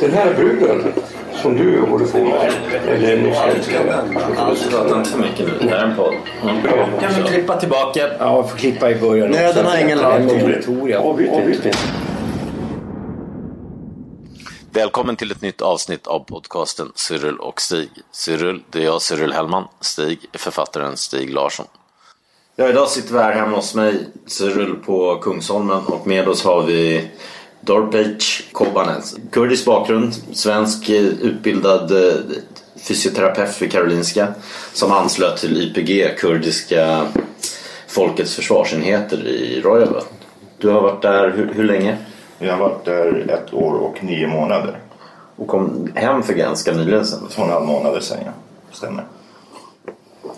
den här bruden som du håller på med. Eller nu inte Prata inte för mycket nu. Det här är en podd. Kan vi klippa tillbaka? Ja, jag får klippa i början. Nej, den har ingen lag. Välkommen till ett nytt avsnitt av podcasten Cyril och Stig. Cyril, det är jag, Cyril Hellman. Stig är författaren Stig Larsson. Ja, idag sitter vi här hemma hos mig, Cyril på Kungsholmen och med oss har vi Dorpech Kobanes. Kurdisk bakgrund, svensk eh, utbildad eh, fysioterapeut vid Karolinska som anslöt till YPG, kurdiska folkets försvarsenheter i Rojava. Du har varit där hur, hur länge? Jag har varit där ett år och nio månader. Och kom hem för ganska nyligen sen. Två och en halv månader sen ja. Stämmer.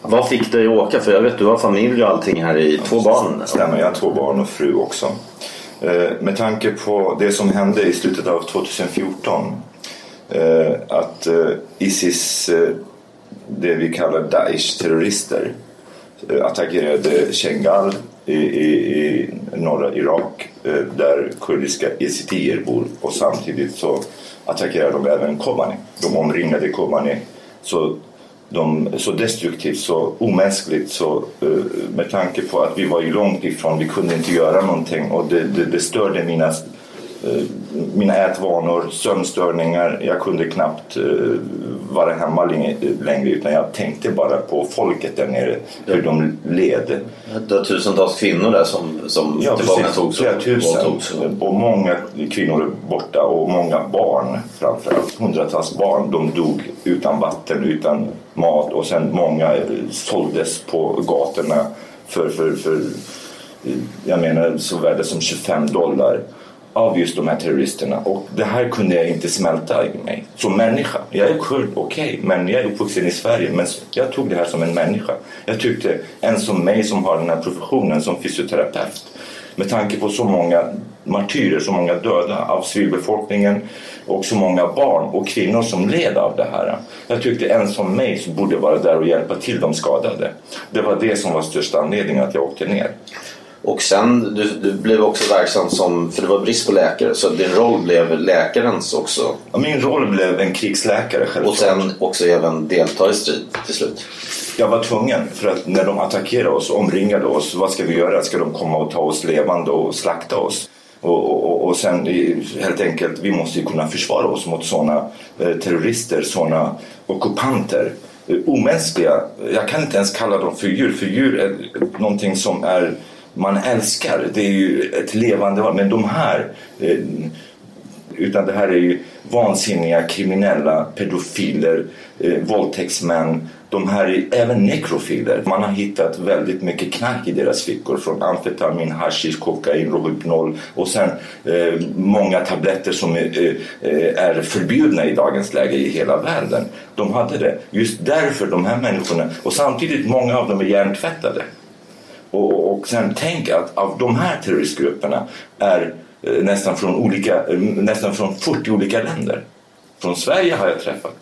Vad fick dig att åka? För jag vet du har familj och allting här i två barn. Stämmer, jag har två barn och fru också. Eh, med tanke på det som hände i slutet av 2014. Eh, att eh, Isis, det vi kallar Daesh-terrorister attackerade Shengal i, i, i norra Irak där kurdiska yazitier bor och samtidigt så attackerade de även Kobani. De omringade Kobani så, de, så destruktivt, så omänskligt så eh, med tanke på att vi var ju långt ifrån, vi kunde inte göra någonting. Och det, det, det störde mina mina ätvanor, sömnstörningar. Jag kunde knappt eh, vara hemma längre utan jag tänkte bara på folket där nere, hur de led. Det var tusentals kvinnor där som, som Ja, tillfångatogs Flera tusen. Och många kvinnor borta och många barn framförallt. Hundratals barn. De dog utan vatten, utan mat och sen många eh, såldes på gatorna för, för, för eh, jag menar så värde som 25 dollar av just de här terroristerna. Och det här kunde jag inte smälta i mig. Som människa. Jag är kurd, okej, men jag är uppvuxen i Sverige. Men jag tog det här som en människa. Jag tyckte en som mig som har den här professionen som fysioterapeut. Med tanke på så många martyrer, så många döda av civilbefolkningen och så många barn och kvinnor som led av det här. Jag tyckte en som mig som borde vara där och hjälpa till de skadade. Det var det som var största anledningen att jag åkte ner. Och sen, du, du blev också verksam som, för det var brist på läkare, så din roll blev läkarens också. Ja, Min roll blev en krigsläkare självklart. Och sen också även delta i strid till slut. Jag var tvungen för att när de attackerade oss, omringade oss, vad ska vi göra? Ska de komma och ta oss levande och slakta oss? Och, och, och sen helt enkelt, vi måste ju kunna försvara oss mot sådana eh, terrorister, sådana ockupanter. Eh, omänskliga, jag kan inte ens kalla dem för djur, för djur är någonting som är, man älskar. Det är ju ett levande. Men de här eh, utan det här är ju vansinniga kriminella pedofiler, eh, våldtäktsmän. De här är även nekrofiler. Man har hittat väldigt mycket knark i deras fickor. Från amfetamin, hashish, kokain, rohypnol och sen eh, många tabletter som är, eh, är förbjudna i dagens läge i hela världen. De hade det. Just därför de här människorna, och samtidigt många av dem är hjärntvättade. Och, och sen tänk att av de här terroristgrupperna är eh, nästan från, olika, eh, nästan från 40 olika länder. Från Sverige har jag träffat.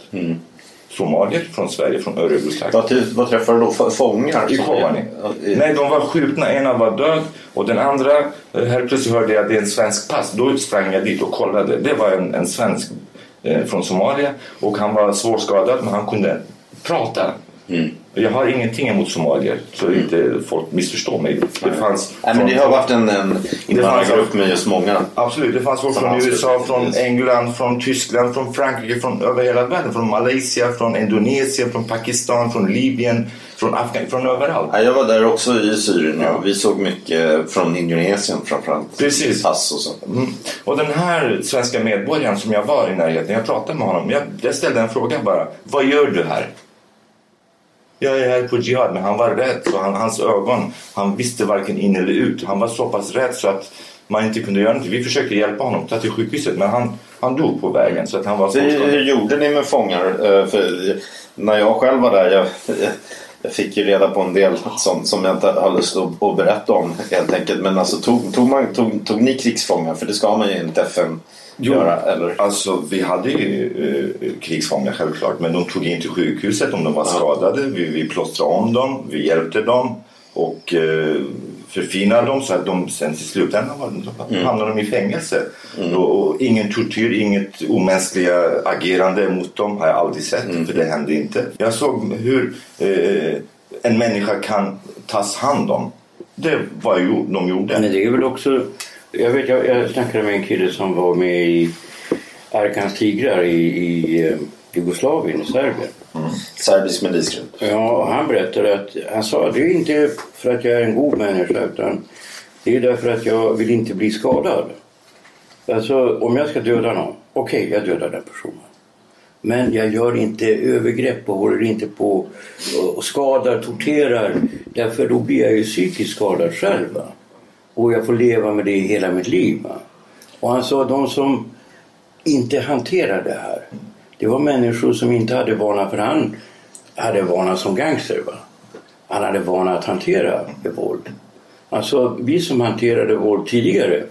Somalier från Sverige, från Örebrotrakten. Vad, träffade du då? Fångar? I Kobani. Nej, de var skjutna. Ena var död och den andra, eh, helt plötsligt hörde jag att det är en svensk pass. Då sprang jag dit och kollade. Det var en, en svensk eh, från Somalia och han var svårskadad men han kunde prata. Mm. Jag har ingenting emot somalier så inte folk missförstår mig. Det fanns Nej, men det har varit en, en invandrargrupp med just många. Absolut, det fanns folk från USA, från. England, från Tyskland, från Frankrike, från över hela världen. Från Malaysia, från Indonesien, från Pakistan, från Libyen, från Afghanistan, från överallt. Ja, jag var där också i Syrien Ja. och vi såg mycket från Indonesien framförallt. Precis. Pass och så. Mm. Och den här svenska medborgaren som jag var i närheten, jag pratade med honom. Jag, jag ställde en fråga bara. Vad gör du här? Jag är här på jihad. Men han var rädd. Så han, hans ögon, han visste varken in eller ut. Han var så pass rädd så att man inte kunde göra något. Vi försökte hjälpa honom, ta till sjukhuset. Men han, han dog på vägen. Så att han var Hur, hur gjorde ni med fångar? Eh, För när jag själv var där, jag, jag fick ju reda på en del som, som jag inte har lust att berätta om helt enkelt. Men alltså tog, tog, man, tog, tog ni krigsfångar? För det ska man ju enligt FN göra, eller? Alltså vi hade ju eh, krigsfångar självklart. Men de tog in till sjukhuset om de var skadade. Vi, vi plåstrade om dem, vi hjälpte dem. Och eh, förfinade dem så att de sen till slutändan var, då hamnade de i fängelse. Och, och ingen tortyr, inget omänskliga agerande mot dem har jag aldrig sett. För det hände inte. Jag såg hur eh, en människa kan tas hand om. Det var ju de gjorde. Men det är väl också... Jag vet, jag, jag snackade med en kille som var med i Arkans tigrar i, i eh, Jugoslavien, i Serbien. Serbisk milisgrupp. Ja, han berättade att han sa det är inte för att jag är en god människa utan det är därför att jag vill inte bli skadad. Alltså om jag ska döda någon, okej jag dödar den personen. Men jag gör inte övergrepp och håller inte på och skadar, torterar. Därför då blir jag ju psykiskt skadad själv. Va? Och jag får leva med det hela mitt liv. Va? Och han sa de som inte hanterar det här. Det var människor som inte hade vana för han hade vana som gangster. Va? Han hade vana att hantera det våld. Alltså vi som hanterade våld tidigare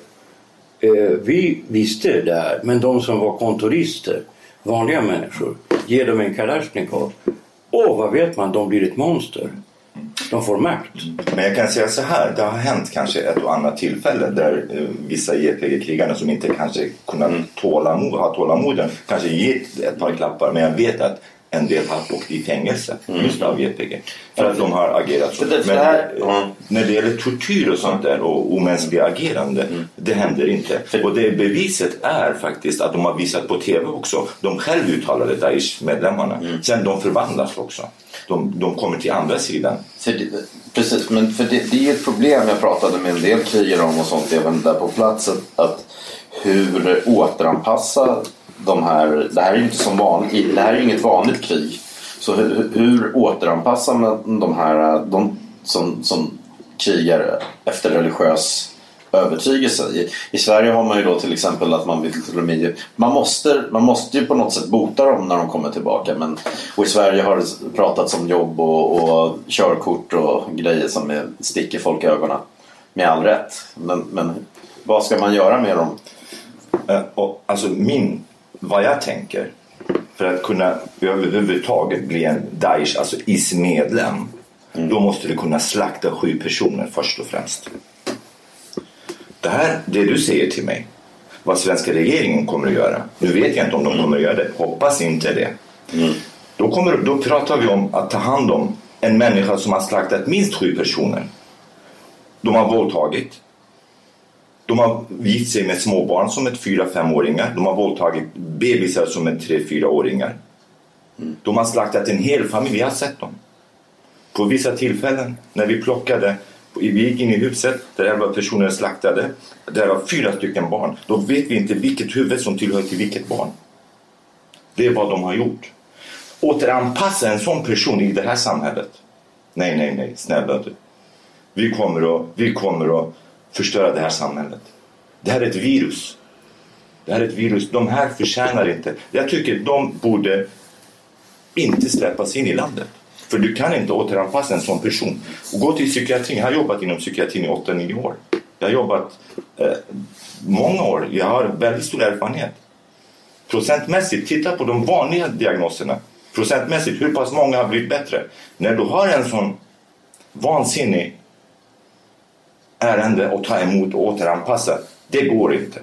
eh, vi visste det här. Men de som var kontorister, vanliga människor, ge dem en kalasjnikov. Åh, vad vet man? De blir ett monster. De får makt. Men jag kan säga så här, det har hänt kanske ett och annat tillfälle där eh, vissa JPG-krigare som inte kanske kunnat tålamod, ha tålamoden kanske gett ett par klappar. Men jag vet att en del har åkt i fängelse just av JPG. För att de har agerat så. Men ja. när det gäller tortyr och sånt där och omänskliga agerande, det händer inte. Och det beviset är faktiskt att de har visat på TV också. De själv uttalade Daesh-medlemmarna. Sen de förvandlas också. De, de kommer till andra sidan. Det, precis, men för det, det är ett problem jag pratade med en del krigare om och sånt även där på plats. Att, att hur återanpassa de här, det här är ju inte som vanligt, det här är inget vanligt krig. Så hur, hur återanpassar man de här de som, som krigar efter religiös övertygelse. I, I Sverige har man ju då till exempel att man vill till och med, man måste, man måste ju på något sätt bota dem när de kommer tillbaka. Men, och i Sverige har det pratats om jobb och, och körkort och grejer som är, sticker folk i ögonen. Med all rätt. Men, men vad ska man göra med dem? Eh, alltså min, vad jag tänker för att kunna överhuvudtaget bli en Daesh, alltså IS-medlem då måste du kunna slakta sju personer först och främst. Det här, det du säger till mig, vad svenska regeringen kommer att göra. Nu vet jag inte om de kommer att göra det, hoppas inte det. Då, kommer, då pratar vi om att ta hand om en människa som har slaktat minst sju personer. De har våldtagit, de har gift sig med småbarn som är 4-5-åringar. De har våldtagit bebisar som är 3-4-åringar. De har slaktat en hel familj. Vi har sett dem. På vissa tillfällen när vi plockade, vi gick in i huset där 11 personer slaktade. Där var fyra stycken barn. Då vet vi inte vilket huvud som tillhör till vilket barn. Det är vad de har gjort. Återanpassa en sån person i det här samhället. Nej, nej, nej. Snälla du. Vi kommer att, vi kommer att förstöra det här samhället. Det här är ett virus. Det här är ett virus. De här förtjänar inte. Jag tycker de borde inte släppas in i landet. För du kan inte återanpassa en sån person. Och gå till psykiatrin. Jag har jobbat inom psykiatrin i 8-9 år. Jag har jobbat eh, många år. Jag har väldigt stor erfarenhet. Procentmässigt, titta på de vanliga diagnoserna. Procentmässigt, hur pass många har blivit bättre? När du har en sån vansinnig ärende att ta emot och återanpassa. Det går inte.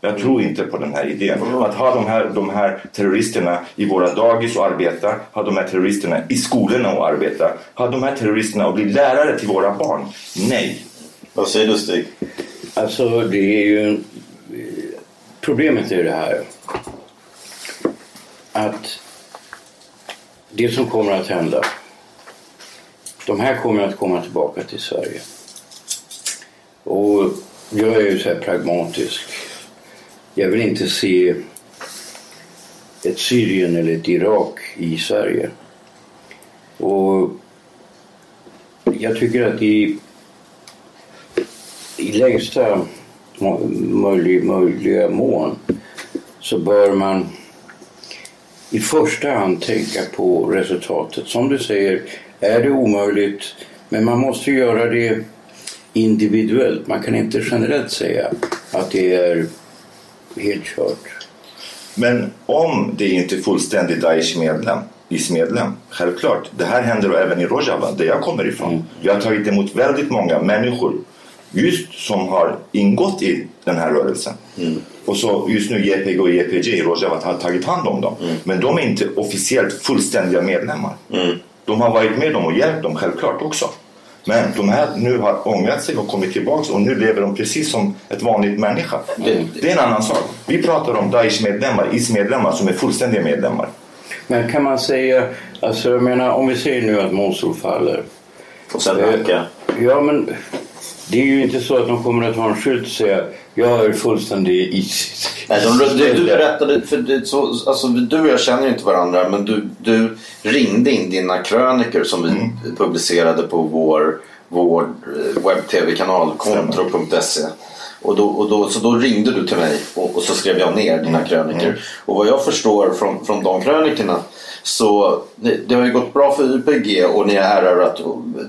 Jag tror inte på den här idén. Att ha de här, de här terroristerna i våra dagis och arbeta, ha de här terroristerna i skolorna och arbeta, ha de här terroristerna och bli lärare till våra barn. Nej. Vad säger du Stig? Alltså det är ju... Problemet är det här att det som kommer att hända de här kommer att komma tillbaka till Sverige. Och jag är ju så här pragmatisk. Jag vill inte se ett Syrien eller ett Irak i Sverige. Och jag tycker att i, i längsta möjliga, möjliga mån så bör man i första hand tänka på resultatet. Som du säger, är det omöjligt, men man måste göra det individuellt. Man kan inte generellt säga att det är helt kört. Men om det inte är fullständigt Daesh-medlem, IS-medlem, självklart. Det här händer även i Rojava, där jag kommer ifrån. Jag har tagit emot väldigt många människor just som har ingått i den här rörelsen. Och så just nu JPG och JPG i Rojava har tagit hand om dem. Men de är inte officiellt fullständiga medlemmar. De har varit med dem och hjälpt dem självklart också. Men de här nu har ångrat sig och kommit tillbaks och nu lever de precis som ett vanligt människa. Det, det är en annan sak. Vi pratar om Daesh-medlemmar, IS-medlemmar som är fullständiga medlemmar. Men kan man säga, alltså jag menar om vi säger nu att Mosul faller. Och sen Eh, öka. Ja men det är ju inte så att de kommer att ha en skylt och säga jag är fullständig Isis. Nej, de, du, du berättade, för det, så, alltså, du och jag känner ju inte varandra men du, du ringde in dina kröniker som vi publicerade på vår, vår eh, webb-tv-kanal kontro.se. Och då, och då, så då ringde du till mig och, och så skrev jag ner dina kröniker. Och vad jag förstår från, från de krönikerna så det, har ju gått bra för YPG och ni har erövrat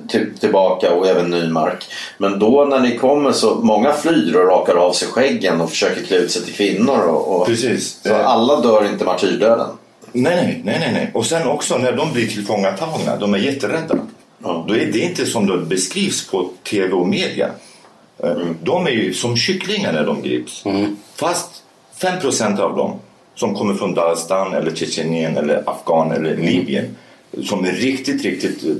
till, tillbaka och även ny mark. Men då när ni kommer så många flyr och rakar av sig skäggen och försöker klä ut sig till kvinnor. Och, och, Precis. Så Eh. alla dör inte martyrdöden. Nej, nej, nej, nej, nej. Och sen också när de blir tillfångatagna, de är jätterädda. Ja. Då är det inte som det beskrivs på tv och media. Eh, De är ju som kycklingar när de grips. Fast 5% av dem som kommer från Dagestan eller Tjetjenien eller Afghan eller Libyen som är riktigt, riktigt eh,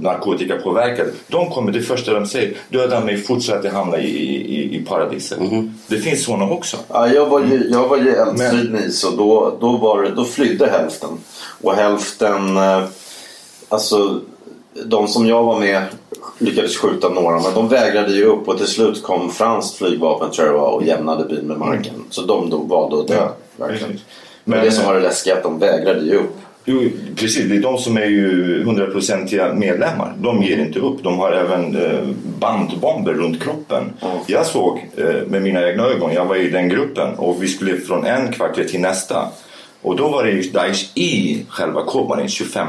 narkotikapåverkade. De kommer, det första de säger, döda mig, fortsätt att hamna i, i, i paradiset. Det finns sådana också. Ja, jag var ju, jag var ju i eldstrid med is och då, då, var det, då flydde hälften. Och hälften, eh, alltså de som jag var med lyckades skjuta några men de vägrade ju upp och till slut kom franskt flygvapen tror jag var, och jämnade byn med marken. Så de då valde att dö. Ja, verkligen. Men Men- det som var det läskiga att de vägrade ju upp. Jo, precis. Det är de som är ju hundraprocentiga medlemmar. De ger inte upp. De har även eh, bandbomber runt kroppen. Jag såg eh, med mina egna ögon, jag var i den gruppen och vi skulle från en kvarter till nästa. Och då var det just Daesh i själva Kobani 25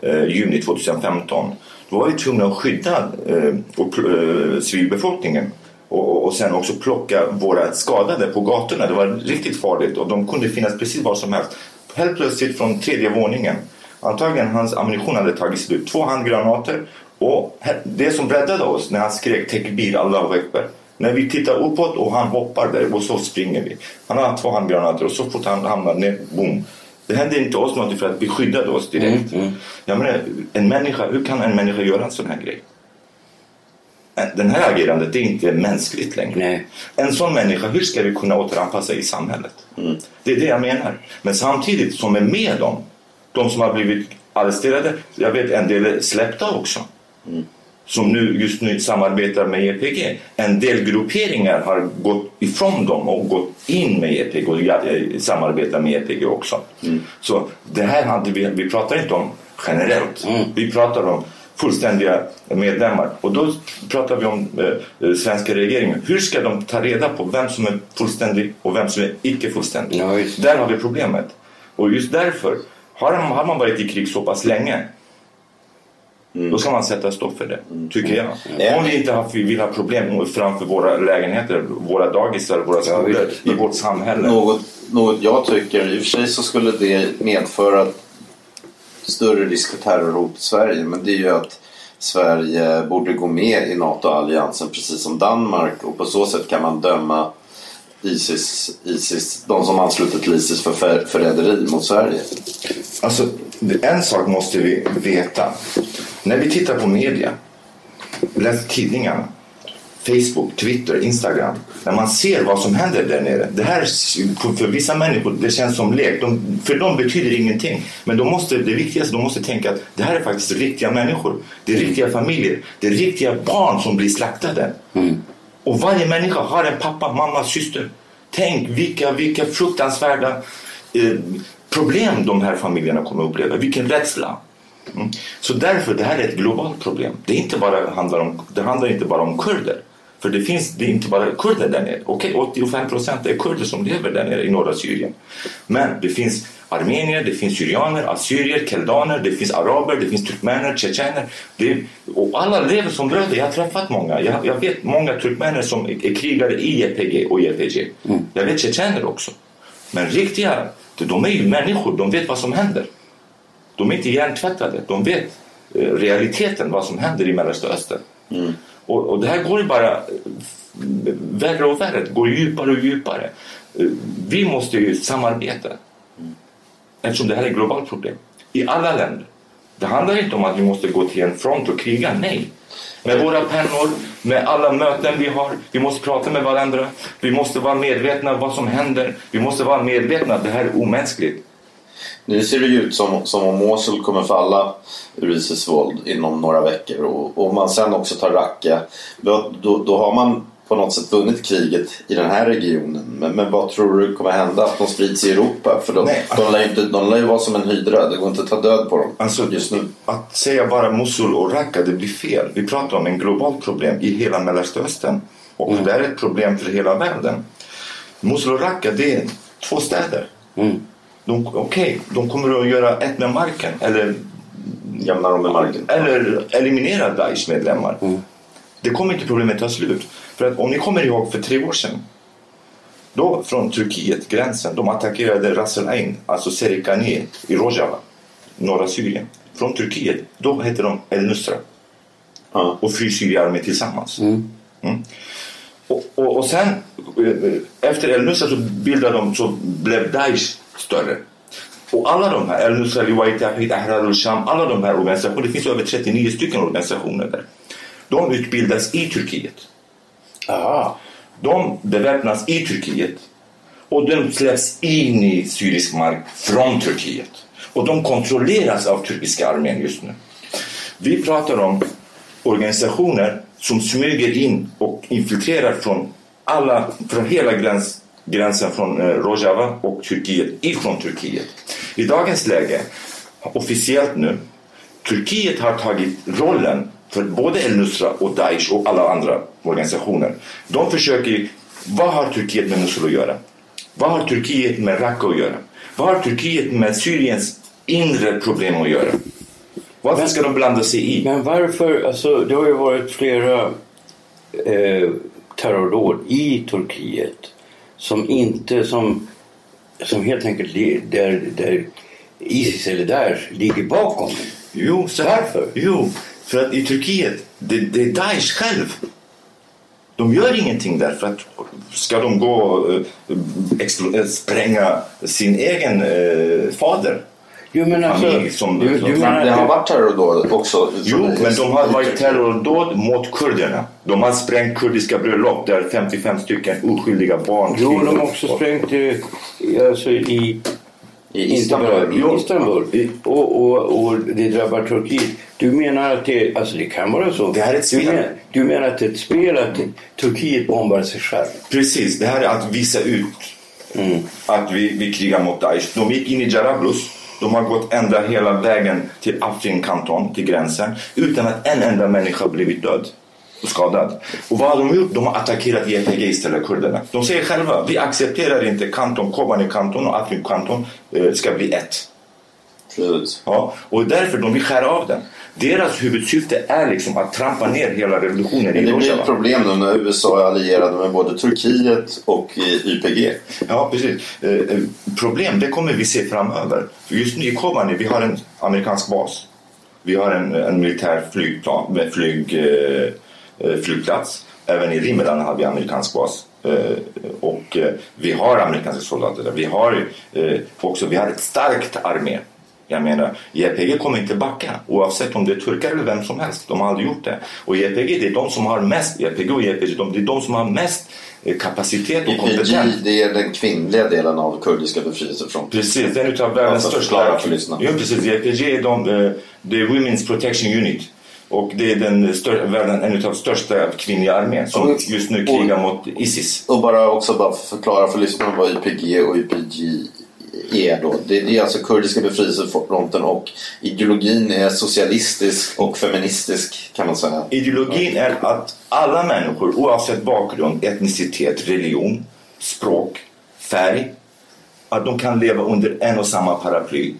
eh, juni 2015. Då var vi tvungna att skydda civilbefolkningen och, och- sen också plocka våra skadade på gatorna. Det var riktigt farligt och de kunde finnas precis var som helst. Helt plötsligt från tredje våningen. Antagligen hans ammunition hade tagit slut. Två handgranater och det som räddade oss när han skrek tekbir, Allahu Akbar. När vi tittar uppåt och han hoppar där och så springer vi. Han har två handgranater och så fort han hamnar ner, boom. Det hände inte oss något för att vi skyddade oss direkt. Jag menar, en människa, hur kan en människa göra en sån här grej? Den här agerandet det är inte mänskligt längre. Nej. En sån människa, hur ska vi kunna återanpassa i samhället? Det är det jag menar. Men samtidigt som är med dem, de som har blivit arresterade, jag vet en del är släppta också. Som nu, just nu samarbetar med EPG. En del grupperingar har gått ifrån dem och gått in med EPG och samarbetar med EPG också. Så det här hade vi, vi pratar inte om generellt. Vi pratar om fullständiga medlemmar. Och då pratar vi om eh, eh, svenska regeringen. Hur ska de ta reda på vem som är fullständig och vem som är icke fullständig? Ja. Där har vi problemet. Och just därför, har, de, har man varit i krig så pass länge då ska man sätta stopp för det, tycker jag. Ja. Om vi inte har, vi vill ha problem framför våra lägenheter, våra dagisar, våra skolor, i vårt samhälle. Något, något jag tycker, i och för sig så skulle det medföra större risk för terrorhot i Sverige. Men det är ju att Sverige borde gå med i NATO-alliansen precis som Danmark. Och på så sätt kan man döma Isis, Isis de som ansluter till Isis för för- förräderi mot Sverige. Alltså, en sak måste vi veta. När vi tittar på media, läser tidningarna, Facebook, Twitter, Instagram. När man ser vad som händer där nere. Det här för vissa människor det känns som lek. De, för dem betyder ingenting. Men de måste, det viktigaste, de måste tänka att det här är faktiskt riktiga människor. Det är riktiga familjer. Det är riktiga barn som blir slaktade. Och varje människa har en pappa, mamma, syster. Tänk vilka, vilka fruktansvärda eh, problem de här familjerna kommer att uppleva. Vilken rädsla. Mm. Så därför, det här är ett globalt problem. Det, är inte bara, handlar om, det handlar inte bara om kurder. För det finns det är inte bara kurder där nere. Okej, 85 procent är kurder som lever där nere i norra Syrien. Men det finns armenier, det finns syrianer, assyrier, keldaner, det finns araber, det finns turkmener, tjetjener. Och alla lever som bröder. Jag har träffat många. Jag, jag vet många turkmener som är krigare i YPG och YPG. Jag vet tjetjener också. Men riktiga, de är ju människor. De vet vad som händer. De är inte hjärntvättade. De vet eh, realiteten, vad som händer i Mellanöstern. Och, och det här går ju bara värre och värre. Går djupare och djupare. Vi måste ju samarbeta. Eftersom det här är ett globalt problem. I alla länder. Det handlar inte om att vi måste gå till en front och kriga. Nej. Med våra pennor, med alla möten vi har. Vi måste prata med varandra. Vi måste vara medvetna om vad som händer. Vi måste vara medvetna att det här är omänskligt. Nu ser det ut som, som om Mosul kommer falla ur Isis våld inom några veckor och om man sen också tar Raqqa då, då, då har man på något sätt vunnit kriget i den här regionen. Men, men vad tror du kommer hända? Att de sprids i Europa? För de, Nej. de, lär ju inte, de lär ju vara som en hydra. Det går inte att ta död på dem Alltså, just nu. Att säga bara Mosul och Raqqa, det blir fel. Vi pratar om en globalt problem i hela Mellanöstern. Och det är ett problem för hela världen. Mosul och Raqqa, det är två städer. De, Okej, de kommer att göra ett med marken eller, Jämnar dem med marken. eller eliminera Daesh medlemmar. Det kommer inte problemet ta slut. För att om ni kommer ihåg för tre år sedan. Då från Turkiet, gränsen, de attackerade Ras el Ain, alltså Serikani i Rojava, norra Syrien. Från Turkiet, då hette de El Nusra Ja. och Fri Syriarmé tillsammans. Mm. Och, och, och sen eh, efter El Nusra så bildade de, så blev Daesh större. Och alla de här, El Nusra, Liwai Tawhid, Ahrar al-Sham, alla de här organisationerna, det finns över 39 stycken organisationer där. De utbildas i Turkiet. Aha. De beväpnas i Turkiet och de släpps in i syrisk mark från Turkiet. Och de kontrolleras av turkiska armén just nu. Vi pratar om organisationer som smyger in och infiltrerar från, alla, från hela gräns, gränsen från eh, Rojava och Turkiet, ifrån Turkiet. I dagens läge, officiellt nu, Turkiet har tagit rollen för både El-Nusra och Daesh och alla andra organisationer. De försöker, vad har Turkiet med Mosul att göra? Vad har Turkiet med Raqqa att göra? Vad har Turkiet med Syriens inre problem att göra? Varför ska de blanda sig i? Men varför, alltså det har ju varit flera eh, terrordåd i Turkiet som inte, som, som helt enkelt där, där Isis eller där ligger bakom. Jo, så Varför? Jo, för att i Turkiet, det, det är Daesh själv. De gör ingenting där för att ska de gå och eh, eh, spränga sin egen eh, fader? Jo men alltså, Familj som- du, du som- menar Det har varit terrordåd också. Jo, men de har varit terrordåd mot kurderna. De har sprängt kurdiska bröllop där 55 stycken oskyldiga barn, Jo, de har också sprängt eh, alltså, i I Istanbul. i Istanbul. Och, och, och det drabbar Turkiet. Du menar att det, alltså det kan vara så. Det här är ett du, spel. menar, du menar att det är ett spel att Turkiet bombar sig själv? Precis, det här är att visa ut att vi, vi krigar mot Daesh. De gick in i Jarablus. De har gått ända hela vägen till Afrin kanton, till gränsen, utan att en enda människa blivit död och skadad. Och vad har de gjort? De har attackerat YPG istället, kurderna. De säger själva, vi accepterar inte kanton, Kobani kanton och Afrin kanton eh, ska bli ett. Precis. Ja, och därför de vill skära av den. Deras huvudsyfte är liksom att trampa ner hela revolutionen Men i det blir ett Rojava. problem nu när USA är allierade med både Turkiet och eh, YPG. Ja, precis. Eh, eh, problem, det kommer vi se framöver. För just nu i Kobani, vi har en amerikansk bas. Vi har en, en militär flygplan, flyg, flygplats. Även i Rimedan har vi amerikansk bas. Och vi har amerikanska soldater där. Vi har också vi har ett starkt armé. Jag menar, YPG kommer inte backa oavsett om det är turkar eller vem som helst. De har aldrig gjort det. Och YPG, det är de som har mest, YPG och YPG, de, det är de som har mest eh, kapacitet och YPG kompetens. det är den kvinnliga delen av kurdiska befrielsefronten. Precis, den utav världens största... Ja, precis. YPG är de, eh, är Women's Protection Unit. Och det är den stör, världen, en utav största kvinnliga armén som just nu krigar mot Isis. Och bara också bara förklara för lyssnarna vad YPG och YPG är då? Det är alltså kurdiska befrielsefronten och ideologin är socialistisk och feministisk kan man säga. Ideologin är att alla människor oavsett bakgrund, etnicitet, religion, språk, färg att de kan leva under en och samma paraply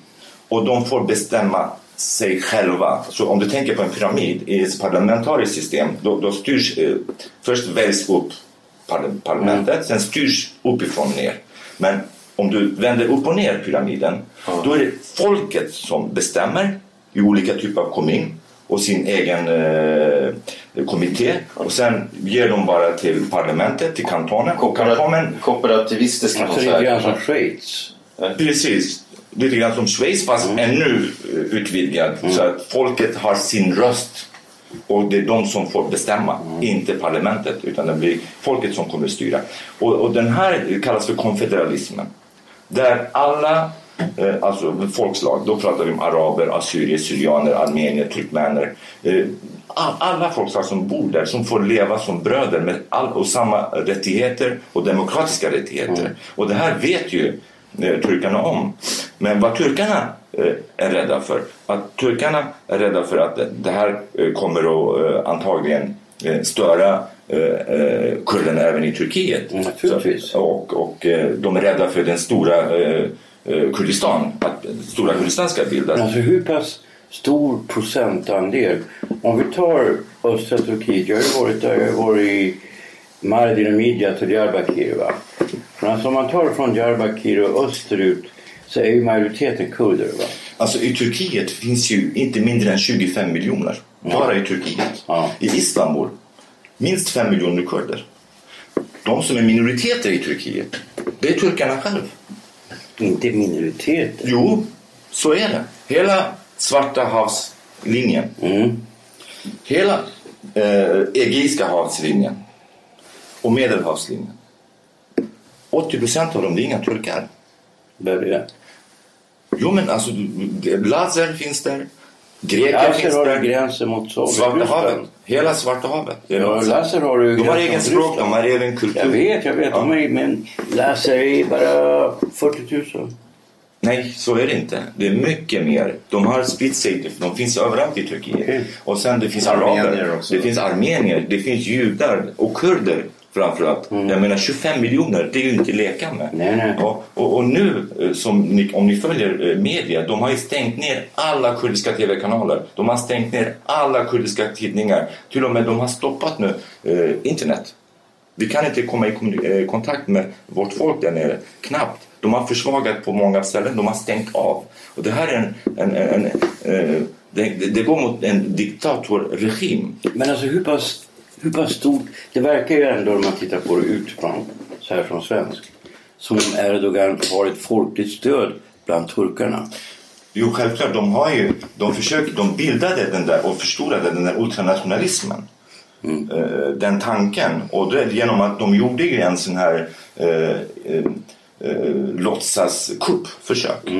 och de får bestämma sig själva. Så om du tänker på en pyramid i ett parlamentariskt system då, då styrs, eh, först väljs upp parlamentet, mm. sen styrs uppifrån ner. Men om du vänder upp och ner pyramiden mm. då är det folket som bestämmer i olika typer av kommun och sin egen eh, kommitté och sen ger de bara till parlamentet, till kantonen. Kooperativ, kooperativistiskt kan man säga. Lite grann som Schweiz. Precis, lite grann som Schweiz fast mm. ännu eh, utvidgad mm. så att folket har sin röst och det är de som får bestämma, mm. inte parlamentet utan det blir folket som kommer styra. Och, och den här kallas för konfederalismen där alla eh, alltså folkslag, då pratar vi om araber, assyrier, syrianer, armenier, turkmener. Eh, alla folkslag som bor där som får leva som bröder med all, och samma rättigheter och demokratiska rättigheter. Mm. Och det här vet ju eh, turkarna om. Men vad turkarna är rädda för, att turkarna är rädda för att det här kommer att antagligen eh, störa kurderna även i Turkiet. Mm, Så, och, och de är rädda för den stora Kurdistan, att stora Kurdistan ska bildas. Alltså hur pass stor procentandel, om vi tar östra Turkiet, jag har ju varit där, jag har varit i Mardin och Midjat och Diyarbakir. Va? Men alltså om man tar från Diyarbakir och österut så är ju majoriteten kurder. Va? Alltså i Turkiet finns ju inte mindre än 25 miljoner. Bara i Turkiet. Ja. I Istanbul minst 5 miljoner kurder. De som är minoriteter i Turkiet, det är turkarna själv. Inte minoriteter? Jo, så är det. Hela Svarta havslinjen. Mm. Hela eh, Egeiska havslinjen och Medelhavslinjen. 80 procent av dem det är inga turkar. Vem är det? Jo men alltså Lazer finns där. Greker har där. gränser mot. Svarta havet. Hela Svarta havet. Ja, Lazer har ju de har egen språk, de har egen kultur. Jag vet, jag vet. Ja. De är, men Lazer är bara 40 000. Nej, så är det inte. Det är mycket mer. De har sig. De finns överallt i Turkiet. Okej. Och sen det finns araber. Det finns armenier. Det finns judar och kurder framförallt. Jag menar 25 miljoner, det är ju inte leka med. Nej, nej. Ja, och, och nu, eh, som ni, om ni följer eh, media, de har ju stängt ner alla kurdiska tv-kanaler. De har stängt ner alla kurdiska tidningar. Till och med de har stoppat nu eh, internet. Vi kan inte komma i eh, kontakt med vårt folk där nere, knappt. De har försvagat på många ställen, de har stängt av. Och det här är en... en, en, en det, det går mot en diktatorregim. Men alltså hur pass, hur pass stort... Det verkar ju ändå om man tittar på det utifrån, så här från svensk, som om Erdogan har ett folkligt stöd bland turkarna. Jo, självklart. De, har ju, de, försöker, de bildade den där och förstorade den där ultranationalismen. Eh, den tanken. Och det, genom att de gjorde ju en sån här eh, eh, eh, låtsaskuppförsök.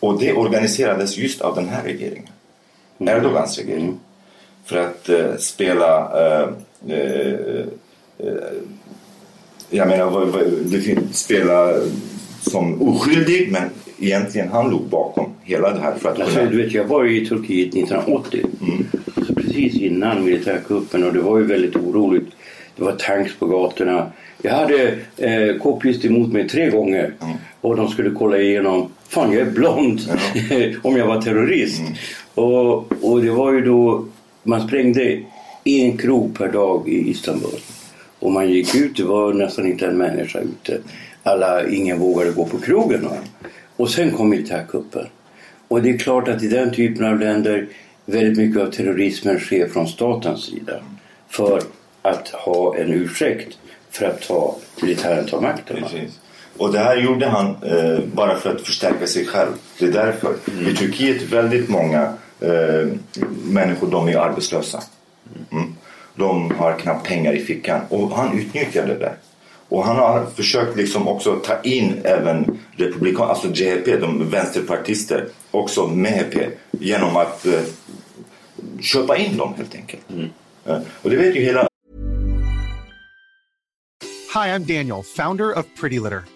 Och det organiserades just av den här regeringen. Erdogans regering. För att eh, spela... Eh, eh, eh, jag menar, det finns spela som oskyldig men egentligen han låg bakom hela det här för att Alltså, du vet, jag var ju i Turkiet 1980. Så precis innan militärkuppen och det var ju väldigt oroligt. Det var tanks på gatorna. Jag hade eh, k-pist emot mig tre gånger och de skulle kolla igenom. Fan, jag är blond om jag var terrorist. Och, och det var ju då man sprängde en krog per dag i Istanbul. Och man gick ut, det var nästan inte en människa ute. Alla, ingen vågade gå på krogen. Va? Och sen kom militärkuppen. Och det är klart att i den typen av länder väldigt mycket av terrorismen sker från statens sida. För att ha en ursäkt för att ta militären tar makten. Precis. Och det här gjorde han eh, bara för att förstärka sig själv. Det är därför. I Turkiet väldigt många eh, människor de är arbetslösa. Mm. De har knappt pengar i fickan. Och han utnyttjade det. Och han har försökt liksom också ta in även republikaner, alltså JHP, de vänsterpartister, också MHP genom att eh, köpa in dem helt enkelt. Eh, och det vet ju hela Hi, I'm Daniel, founder of Pretty Litter.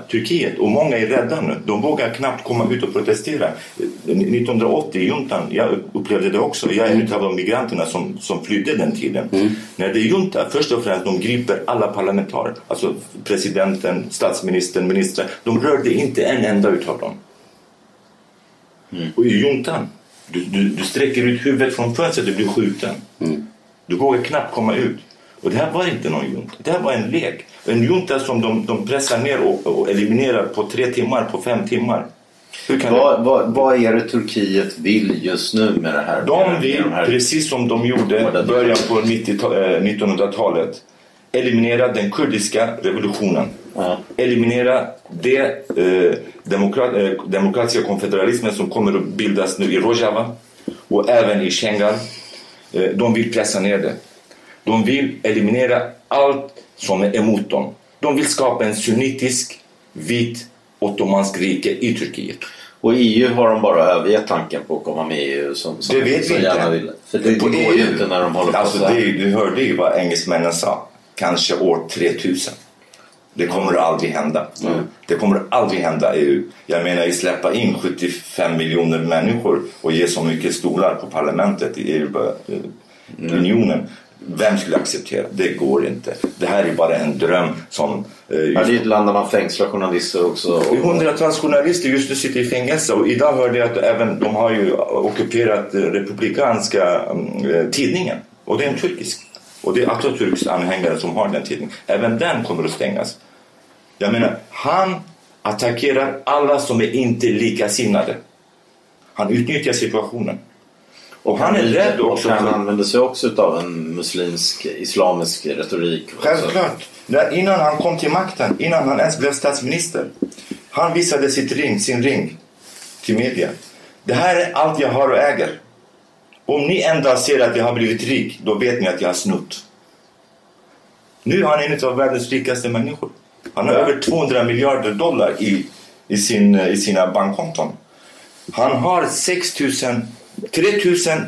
Turkiet och många är rädda nu. De vågar knappt komma ut och protestera. 1980 juntan, jag upplevde det också. Jag är en av de migranterna som, som flydde den tiden. Mm. När det är junta, först och främst de griper alla parlamentariker. Alltså presidenten, statsministern, ministrar. De rörde inte en enda utav dem. Mm. Och i juntan, du, du, du sträcker ut huvudet från fönstret och blir skjuten. Mm. Du vågar knappt komma ut. Och det här var inte någon junta. Det här var en lek. En junta som de, de pressar ner och, och eliminerar på tre timmar, på fem timmar. Vad, vad, vad är det Turkiet vill just nu med det här? De vill, de här- precis som de gjorde i början på 90 ta- eh, 1900-talet, eliminera den kurdiska revolutionen. Ja. Eliminera det eh, demokrat, eh, demokratiska konfederalismen som kommer att bildas nu i Rojava och även i Schengen. Eh, de vill pressa ner det. De vill eliminera allt som är emot dem. De vill skapa en sunnitisk, vit, ottomansk rike i Turkiet. Och EU har de bara övergett tanken på att komma med i EU som, som Det vet vi inte. vill. För det, det På går EU ju inte när de håller på alltså så här. det, Du hörde ju vad engelsmännen sa. Kanske år 3000. Det kommer aldrig hända. Det kommer aldrig hända i EU. Jag menar, att släppa in 75 miljoner människor och ge så mycket stolar på parlamentet i EU-unionen. Vem skulle acceptera? Det går inte. Det här är bara en dröm som... eh, Ja, det är ett land där man fängslar journalister också. Och, Hundratals journalister just nu sitter i fängelse och idag hörde jag att även de har ju ockuperat eh, republikanska mm, tidningen och det är en turkisk. Och det är Atatürks anhängare som har den tidningen. Även den kommer att stängas. Jag menar, han attackerar alla som är inte likasinnade. Han utnyttjar situationen. Och han är rädd också han använder sig också av en muslimsk, islamisk retorik. Självklart. Innan han kom till makten, innan han ens blev statsminister. Han visade sitt ring, sin ring till media. Det här är allt jag har och äger. Om ni en dag ser att jag har blivit rik, då vet ni att jag har snott. Nu är han en av världens rikaste människor. Han har över 200 miljarder dollar i, i, sin, i sina bankkonton. Han har 6 3000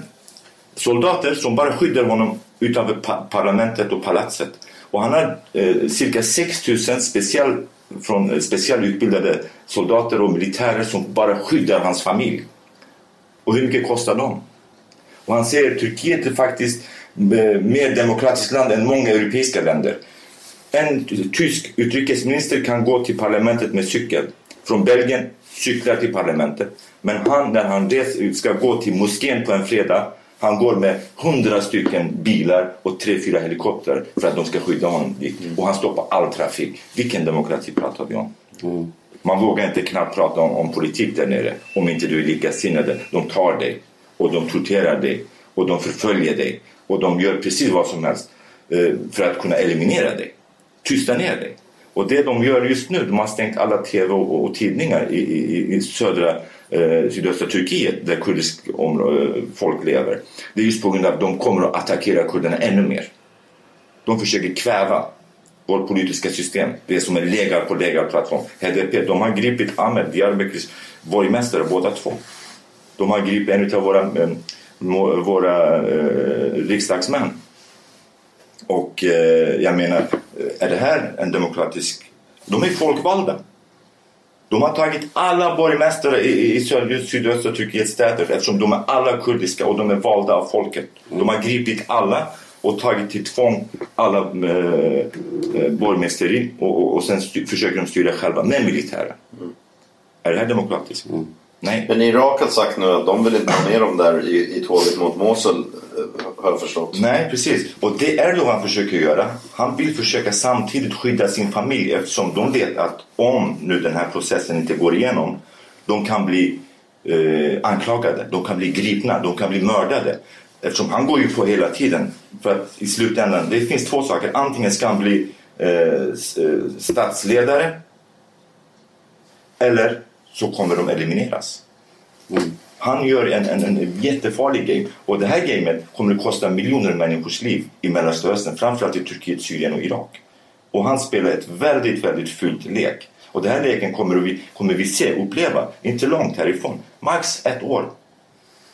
soldater som bara skyddar honom utanför parlamentet och palatset. Och han har eh, cirka 6000 special, från, eh, specialutbildade soldater och militärer som bara skyddar hans familj. Och hur mycket kostar de? Och han säger att Turkiet är faktiskt eh, mer demokratiskt land än många europeiska länder. En tysk utrikesminister kan gå till parlamentet med cykel. Från Belgien cyklar till parlamentet. Men han, när han res, ska gå till moskén på en fredag, han går med hundra stycken bilar och tre, fyra helikoptrar för att de ska skydda honom dit. Och han stoppar all trafik. Vilken demokrati pratar vi om? Man vågar inte knappt prata om, om politik där nere om inte du är likasinnade. De tar dig och de torterar dig och de förföljer dig och de gör precis vad som helst eh, för att kunna eliminera dig. Tysta ner dig. Och det de gör just nu, de har stängt alla tv och, och tidningar i, i, i södra eh, sydöstra Turkiet där kurdisk område, eh, folk lever. Det är just på grund av att de kommer att attackera kurderna ännu mer. De försöker kväva vårt politiska system. Det är som en läger på lägerplattform. HDP, de har gripit Ahmed Diyarbekirs borgmästare båda två. De har gripit en av våra, eh, våra eh, riksdagsmän. Och eh, jag menar, är det här en demokratisk... De är folkvalda. De har tagit alla borgmästare i, i sydöstra Turkiets städer eftersom de är alla kurdiska och de är valda av folket. De har gripit alla och tagit till tvång alla eh, eh borgmästeri och, och, och sen styr, försöker de styra själva med militären. Är det här demokratiskt? Mm. Nej. Men Irak har sagt nu att de vill inte ha med dem där i, i tåget mot Mosul, eh, har jag förstått. Nej, precis. Och det Erdogan försöker göra. Han vill försöka samtidigt skydda sin familj eftersom de vet att om nu den här processen inte går igenom, de kan bli eh, anklagade, de kan bli gripna, de kan bli mördade. Eftersom han går ju på hela tiden. För att i slutändan, det finns två saker. Antingen ska han bli eh, eh, statsledare eller så kommer de elimineras. Han gör en, en, en jättefarlig game och det här gamet kommer att kosta miljoner människors liv i Mellanöstern, framförallt i Turkiet, Syrien och Irak. Och han spelar ett väldigt, väldigt fult lek. Och den här leken kommer vi, kommer vi se, uppleva, inte långt härifrån, max ett år.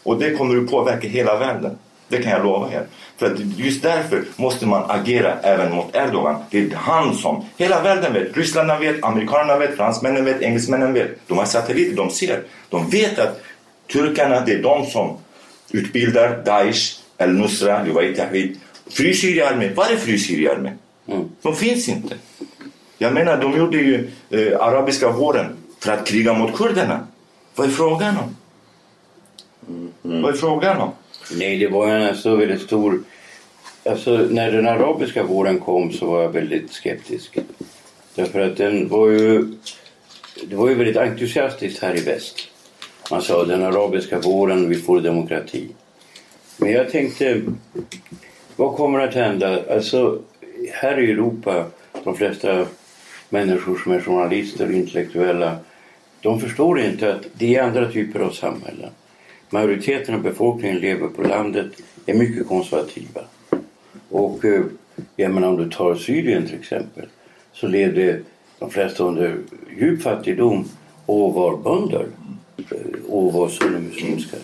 Och det kommer att påverka hela världen. Det kan jag lova er. För att just därför måste man agera även mot Erdogan. Det är han som, hela världen vet, Ryssland vet, amerikanerna vet, fransmännen vet, engelsmännen vet. De har satelliter, de ser. De vet att turkarna, det är de som utbildar Daesh, al-Nusra, Luwai Tahrid. Fri Syriarmé, var är Fri Syriarmé? De finns inte. Jag menar, de gjorde ju eh, arabiska våren för att kriga mot kurderna. Vad är frågan om? Vad är frågan om? Nej, det var en alltså väldigt stor... Alltså, när den arabiska våren kom så var jag väldigt skeptisk. Därför att den var ju... Det var ju väldigt entusiastiskt här i väst. Man sa den arabiska våren, vi får demokrati. Men jag tänkte, vad kommer att hända? Alltså, här i Europa, de flesta människor som är journalister och intellektuella, de förstår inte att det är andra typer av samhällen. Majoriteten av befolkningen lever på landet, är mycket konservativa. Och eh, jag menar om du tar Syrien till exempel så levde de flesta under djup fattigdom och var bönder eh, och var sunnimuslimska.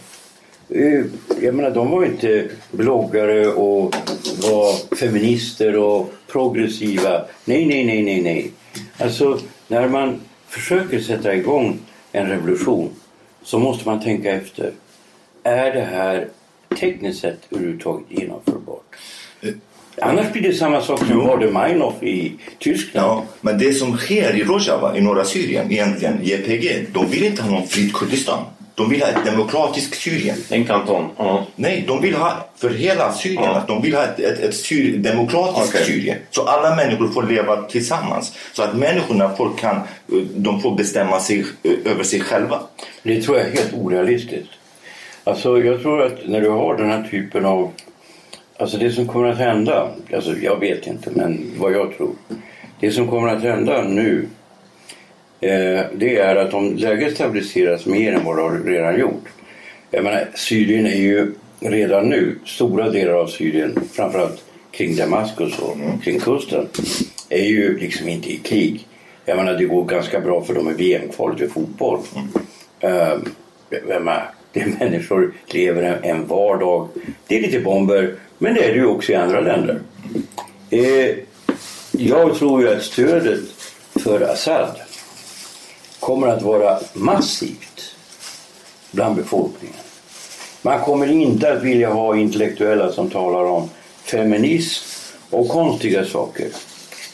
Eh, jag menar de var inte bloggare och var feminister och progressiva. Nej, nej, nej, nej, nej. Alltså när man försöker sätta igång en revolution så måste man tänka efter. Är det här tekniskt sett överhuvudtaget genomförbart? Annars blir det samma sak som Baader-Meinhof i Tyskland. Ja, men det som sker i Rojava i norra Syrien, egentligen JPG, de vill inte ha någon fritt Kurdistan. De vill ha ett demokratiskt Syrien. En kanton. Ja. Nej, de vill ha för hela Syrien. Ja. att De vill ha ett, ett, ett syr, demokratiskt Okej. Syrien. Så alla människor får leva tillsammans. Så att människorna får, kan, de får bestämma sig eh, över sig själva. Det tror jag är helt orealistiskt. Alltså jag tror att när du har den här typen av... Alltså det som kommer att hända, alltså jag vet inte men vad jag tror. Det som kommer att hända nu eh, det är att om läget stabiliseras mer än vad det har redan gjort. Jag menar Syrien är ju redan nu, stora delar av Syrien, framförallt kring Damaskus och kring kusten, är ju liksom inte i krig. Jag menar det går ganska bra för dem i VM-kvalet i fotboll. Ehm, jag menar, det människor lever en, en vardag. Det är lite bomber, men det är det ju också i andra länder. Eh, jag tror ju att stödet för Assad kommer att vara massivt bland befolkningen. Man kommer inte att vilja ha intellektuella som talar om feminism och konstiga saker.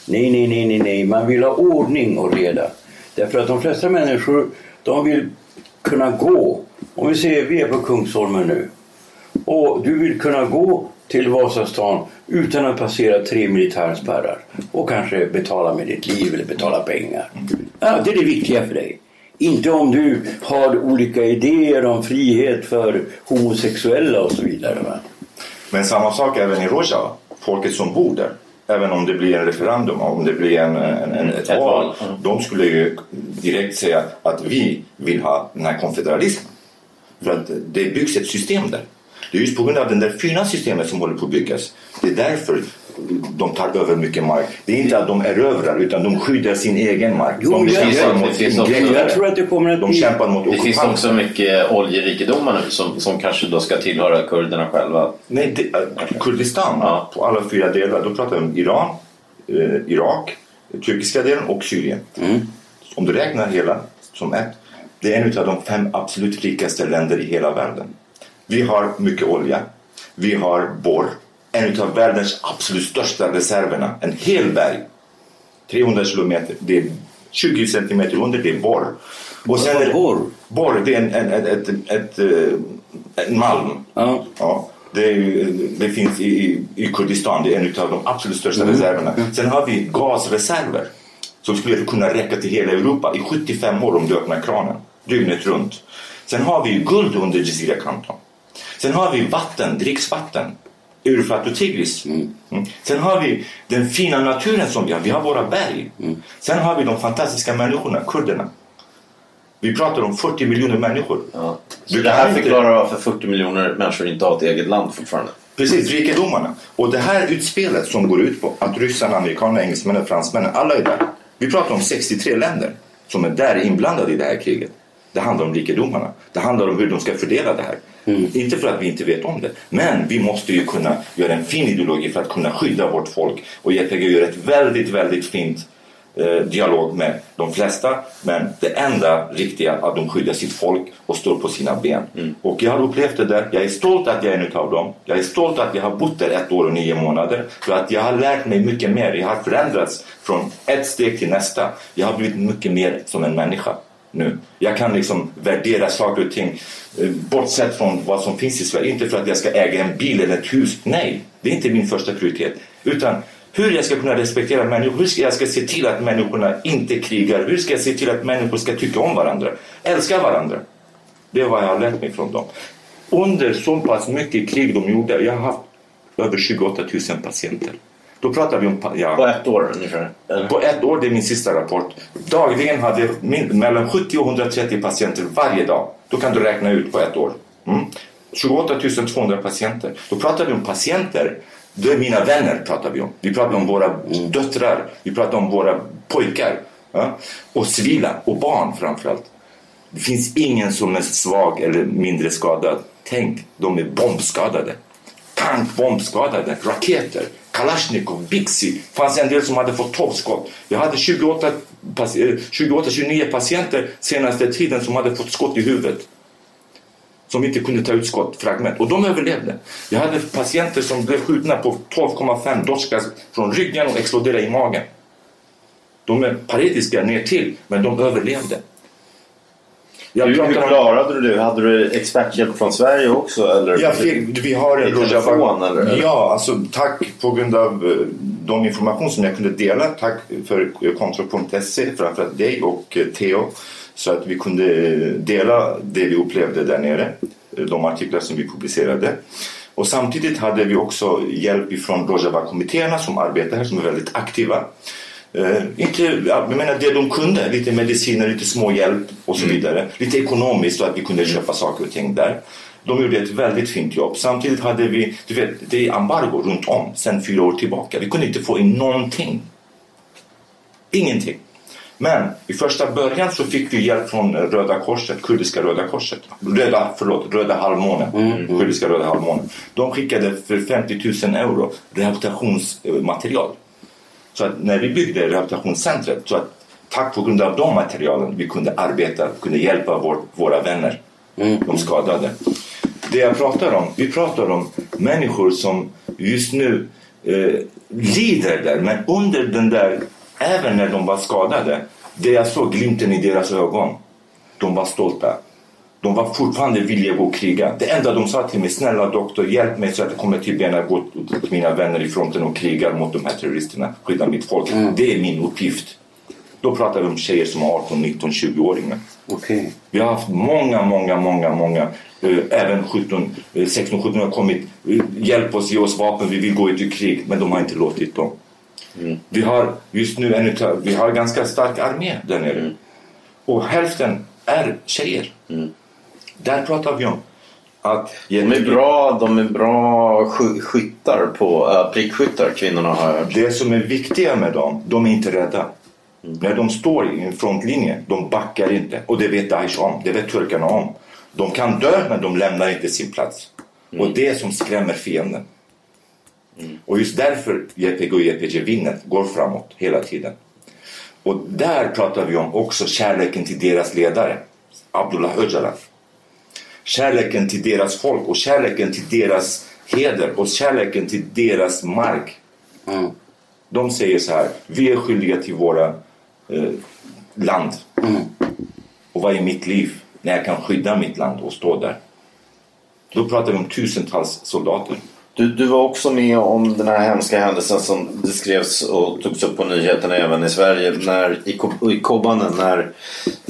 Nej, nej, nej, nej, nej. Man vill ha ordning och reda. Därför att de flesta människor, de vill kunna gå. Om vi säger vi är på Kungsholmen nu. Och du vill kunna gå till Vasastan utan att passera tre militärspärrar. Och kanske betala med ditt liv eller betala pengar. Ja, det är det viktiga för dig. Inte om du har olika idéer om frihet för homosexuella och så vidare. Va? Men samma sak även i Rojava. Folket som bor där. Även om det blir en referendum, om det blir en, en, en, ett, Ett val. val, ja. De skulle ju direkt säga att vi vill ha den här konfederalismen. För att det byggs ett system där. Det är just på grund av det där fina systemet som håller på att byggas. Det är därför de tar över mycket mark. Det är inte att de erövrar utan de skyddar sin egen mark. Jo, de jag- kämpar mot att De bli... kämpar mot Det finns också mycket oljerikedomar nu som, som kanske då ska tillhöra kurderna själva. Nej, det, äh, Kurdistan Ja. på alla fyra delar. Då pratar vi om Iran, eh, Irak, turkiska delen och Syrien. Om du räknar hela som ett. Det är en av de fem absolut rikaste länder i hela världen. Vi har mycket olja. Vi har borr. En av världens absolut största reserverna. En hel berg. 300 kilometer. Det är 20 centimeter under, det är borr. Och sen är borr? Borr, det är en, en, ett, ett, ett, en malm. Ja. Ja, det, är, det finns i, i- i Kurdistan, det är en av de absolut största Mm. reserverna. Sen har vi gasreserver som skulle kunna räcka till hela Europa i 75 år om du öppnar kranen, dygnet runt. Sen har vi guld under Jazira-kanton. Sen har vi vatten, dricksvatten, Eurofrat och Tigris. Mm. Sen har vi den fina naturen som vi har, vi har våra berg. Sen har vi de fantastiska människorna, kurderna. Vi pratar om 40 miljoner människor. Ja. Så det här inte- förklarar varför 40 miljoner människor inte har ett eget land fortfarande. Precis, rikedomarna. Och det här utspelet som går ut på att ryssarna, amerikanerna, engelsmännen, fransmännen, alla är där. Vi pratar om 63 länder som är där inblandade i det här kriget. Det handlar om rikedomarna. Det handlar om hur de ska fördela det här. Inte för att vi inte vet om det. Men vi måste ju kunna göra en fin ideologi för att kunna skydda vårt folk. Och JPG gör ett väldigt, väldigt fint eh, dialog med de flesta. Men det enda riktiga är att de skyddar sitt folk och står på sina ben. Och jag har upplevt det där. Jag är stolt att jag är en av dem. Jag är stolt att jag har bott där ett år och nio månader. För att jag har lärt mig mycket mer. Jag har förändrats från ett steg till nästa. Jag har blivit mycket mer som en människa nu. Jag kan liksom värdera saker och ting eh, bortsett från vad som finns i Sverige. Inte för att jag ska äga en bil eller ett hus. Nej, det är inte min första prioritet. Utan hur jag ska kunna respektera människor. Hur ska jag ska se till att människorna inte krigar. Hur ska jag se till att människor ska tycka om varandra. Älska varandra. Det är vad jag har lärt mig från dem. Under så pass mycket krig de gjorde. Jag har haft över 28 000 patienter. Då pratar vi om... Ja, På ett år ungefär. Eller? på ett år, det är min sista rapport. Dagligen hade mellan 70 och 130 patienter varje dag. Då kan du räkna ut på ett år. Mm. 28 200 patienter. Då pratar vi om patienter. Det är mina vänner pratar vi om. Vi pratar om våra döttrar. Vi pratar om våra pojkar. Ja? Och civila och barn framförallt. Det finns ingen som är svag eller mindre skadad. Tänk, de är bombskadade. Tankbombskadade, raketer, Kalashnikov, Bixi. Det fanns en del som hade fått 12 skott. Jag hade 28, 29 eh, patienter senaste tiden som hade fått skott i huvudet. Som inte kunde ta ut skottfragment. Och de överlevde. Jag hade patienter som blev skjutna på 12,5 dorskas från ryggen och exploderade i magen. De är paretiska ner till, men de överlevde. Jag Hur, klarade du det? Hade du experthjälp från Sverige också? Eller? jag fick, vi har en telefon, eller? Ja, alltså tack på grund av eh, de information som jag kunde dela. Tack för Kontroll.se, framförallt dig och eh, Theo. Så att vi kunde eh, dela det vi upplevde där nere. De artiklar som vi publicerade. Och samtidigt hade vi också hjälp ifrån Rojava-kommittéerna som arbetar här, som är väldigt aktiva. Eh, inte, ja, jag menar det de kunde, lite mediciner, lite småhjälp och så vidare. Lite ekonomiskt så att vi kunde köpa saker och ting där. De gjorde ett väldigt fint jobb. Samtidigt hade vi, du vet, det är embargo runt om sedan fyra år tillbaka. Vi kunde inte få in någonting. Ingenting. Men i första början så fick vi hjälp från Röda Korset, kurdiska Röda Korset. Röda, förlåt, Röda halvmånen. Kurdiska Röda halvmånen. De skickade för 50 000 euro rehabilitationsmaterial. Så att när vi byggde rehabilitationscentret, så att tack på grund av de materialen vi kunde arbeta, kunde hjälpa vår, våra vänner, de skadade. Det jag pratar om, vi pratar om människor som just nu eh, lider där, men under den där, även när de var skadade, det jag såg glimten i deras ögon. De var stolta. De var fortfarande villiga att gå och kriga. Det enda de sa till mig, snälla doktor, hjälp mig så att jag kommer till benen och gå till mina vänner i fronten och krigar mot de här terroristerna. Skydda mitt folk. Det är min uppgift. Då pratar vi om tjejer som är 18, 19, 20-åringar. Okej. Vi har haft många, många, många, många, eh, även 17, eh, 16, 17 har kommit. eh, Hjälp oss, ge oss vapen, vi vill gå ut i krig. Men de har inte låtit dem. Vi har just nu en vi har ganska stark armé där nere. Och hälften är tjejer. Där pratar vi om att... De är bra, de är bra sky- skyttar på, äh, prickskyttar, kvinnorna har jag hört. Det som är viktiga med dem, de är inte rädda. När de står i en frontlinje, de backar inte. Och det vet Daesh om, det vet turkarna om. De kan dö, men de lämnar inte sin plats. Och det som skrämmer fienden. Och just därför JPG och JPG vinner, går framåt hela tiden. Och där pratar vi om också kärleken till deras ledare, Abdullah Öcalan. Kärleken till deras folk och kärleken till deras heder och kärleken till deras mark. Mm. De säger så här, vi är skyldiga till våra eh, land. Och vad är mitt liv när jag kan skydda mitt land och stå där? Då pratar vi om tusentals soldater. Du, du var också med om den här hemska händelsen som det skrevs och togs upp på nyheterna även i Sverige när, i, i Kobane när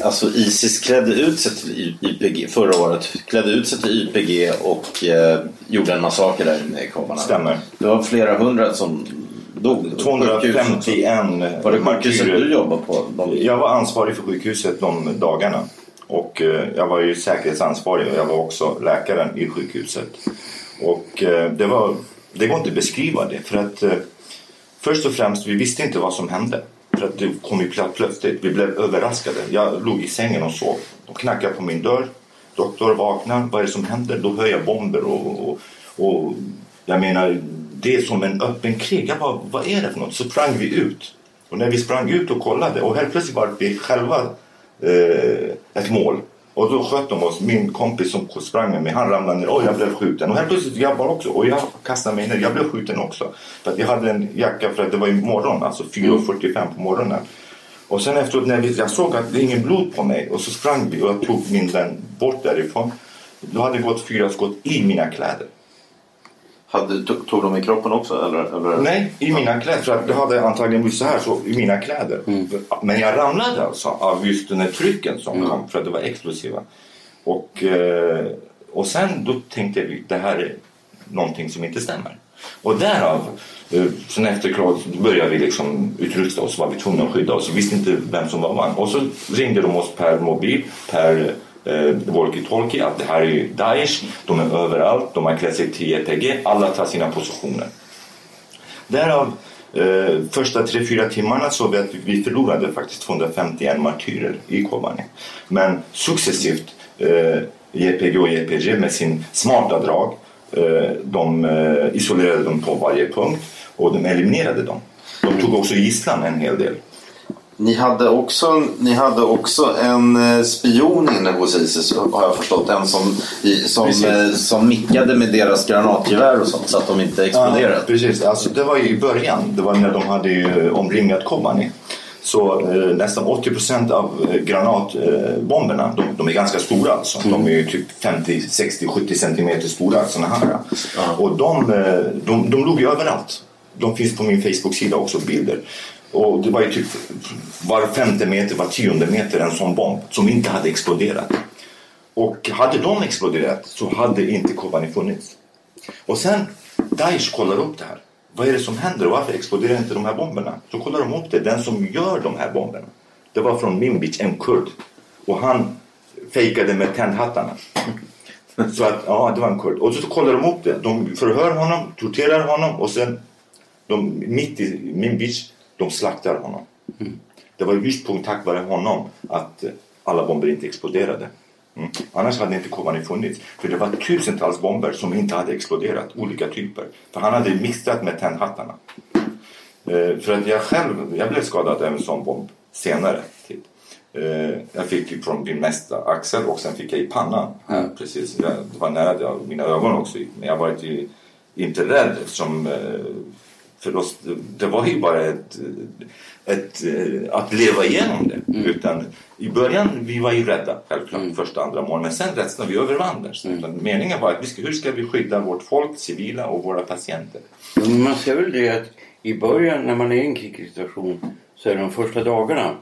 alltså Isis klädde ut sig till YPG förra året. Klädde ut sig till YPG och eh, gjorde en massaker där inne i Kobane. Stämmer. Det var flera hundra som dog. 251 Var det sjukhuset du jobbade på? De, Jag var ansvarig för sjukhuset de dagarna. Och eh, jag var ju säkerhetsansvarig och jag var också läkaren i sjukhuset. Och eh, det var, det går inte att beskriva det för att eh, först och främst vi visste inte vad som hände. För att det kom ju plötsligt. Vi blev överraskade. Jag låg i sängen och sov. De knackade på min dörr. Doktor vaknar. Vad är det som händer? Då hör jag bomber och, och, och jag menar det är som en öppen krig. Jag bara, vad är det för något? Så sprang vi ut. Och när vi sprang ut och kollade och helt plötsligt var vi själva eh, ett mål. Och då sköt de oss. Min kompis som sprang med mig, han ramlade ner. Och jag blev skjuten. Och helt plötsligt jag också. Och jag kastade mig ner. Jag blev skjuten också. För att jag hade en jacka för att det var i morgon. Alltså 4.45 på morgonen. Och sen efteråt när jag såg att det är ingen blod på mig. Och så sprang vi och jag tog min vän bort därifrån. Då hade det gått fyra skott i mina kläder hade, tog, de i kroppen också? Eller, eller? Nej, i mina kläder. För att det hade antagligen blivit så här så, i mina kläder. Men jag ramlade alltså av just den här trycken som kom för att det var explosiva. Och, eh, och sen då tänkte vi det här är någonting som inte stämmer. Och därav, eh, sen efter då började vi liksom utrusta oss, var vi tvungna att skydda oss. Vi visste inte vem som var man. Och så ringde de oss per mobil, per eh, walkie-talkie att det här är ju Daesh, de är överallt, de har klätt sig till JPG, alla tar sina positioner. Därav eh, första tre fyra timmarna så vet vi att vi förlorade faktiskt 251 martyrer i Kobani. Men successivt eh, JPG och JPG med sin smarta drag eh, de eh, isolerade dem på varje punkt och de eliminerade dem. De tog också gisslan en hel del. Ni hade också, ni hade också en eh, spion inne hos Isis har jag förstått. En som, som, Precis. eh, som mickade med deras granatgevär och sånt så att de inte exploderade. Ja, precis, alltså, det var i början. Det var när de hade omringat Kobani. Så eh, nästan 80 procent av eh, granatbomberna, de, de är ganska stora alltså. De är ju typ 50, 60, 70 centimeter stora såna här. Och de, de, de låg ju överallt. De finns på min Facebook-sida också bilder. Och det var ju typ var femte meter, var tionde meter en sån bomb som inte hade exploderat. Och hade de exploderat så hade inte Kobani funnits. Och sen Daesh kollar upp det här. Vad är det som händer varför exploderar inte de här bomberna? Så kollar de upp det. Den som gör de här bomberna. Det var från Minbic, en kurd. Och han fejkade med tändhattarna. Så att, ja, det var en kurd. Och så kollar de upp det. De förhör honom, torterar honom och sen de, mitt i Minbic, de slaktar honom. Det var just på tack vare honom att eh, alla bomber inte exploderade. Mm. Annars hade inte Kobani funnits. För det var tusentals bomber som inte hade exploderat, olika typer. För han hade mixat med tändhattarna. Eh, för att jag själv, jag blev skadad av en sån bomb senare. Tid. Eh, jag fick ju från min mesta axel och sen fick jag i pannan. Här, precis. Jag, det var nära mina ögon också. Men jag var inte, inte rädd eftersom eh, för oss, det var ju bara ett, ett, eh, att leva igenom det. Utan I början vi var ju rädda, självklart, första andra månaden. Men sen rädslan, vi övervann den. Utan Meningen var att vi ska, hur ska vi skydda vårt folk, civila och våra patienter? Man ser väl det att i början när man är i en krigssituation så är de första dagarna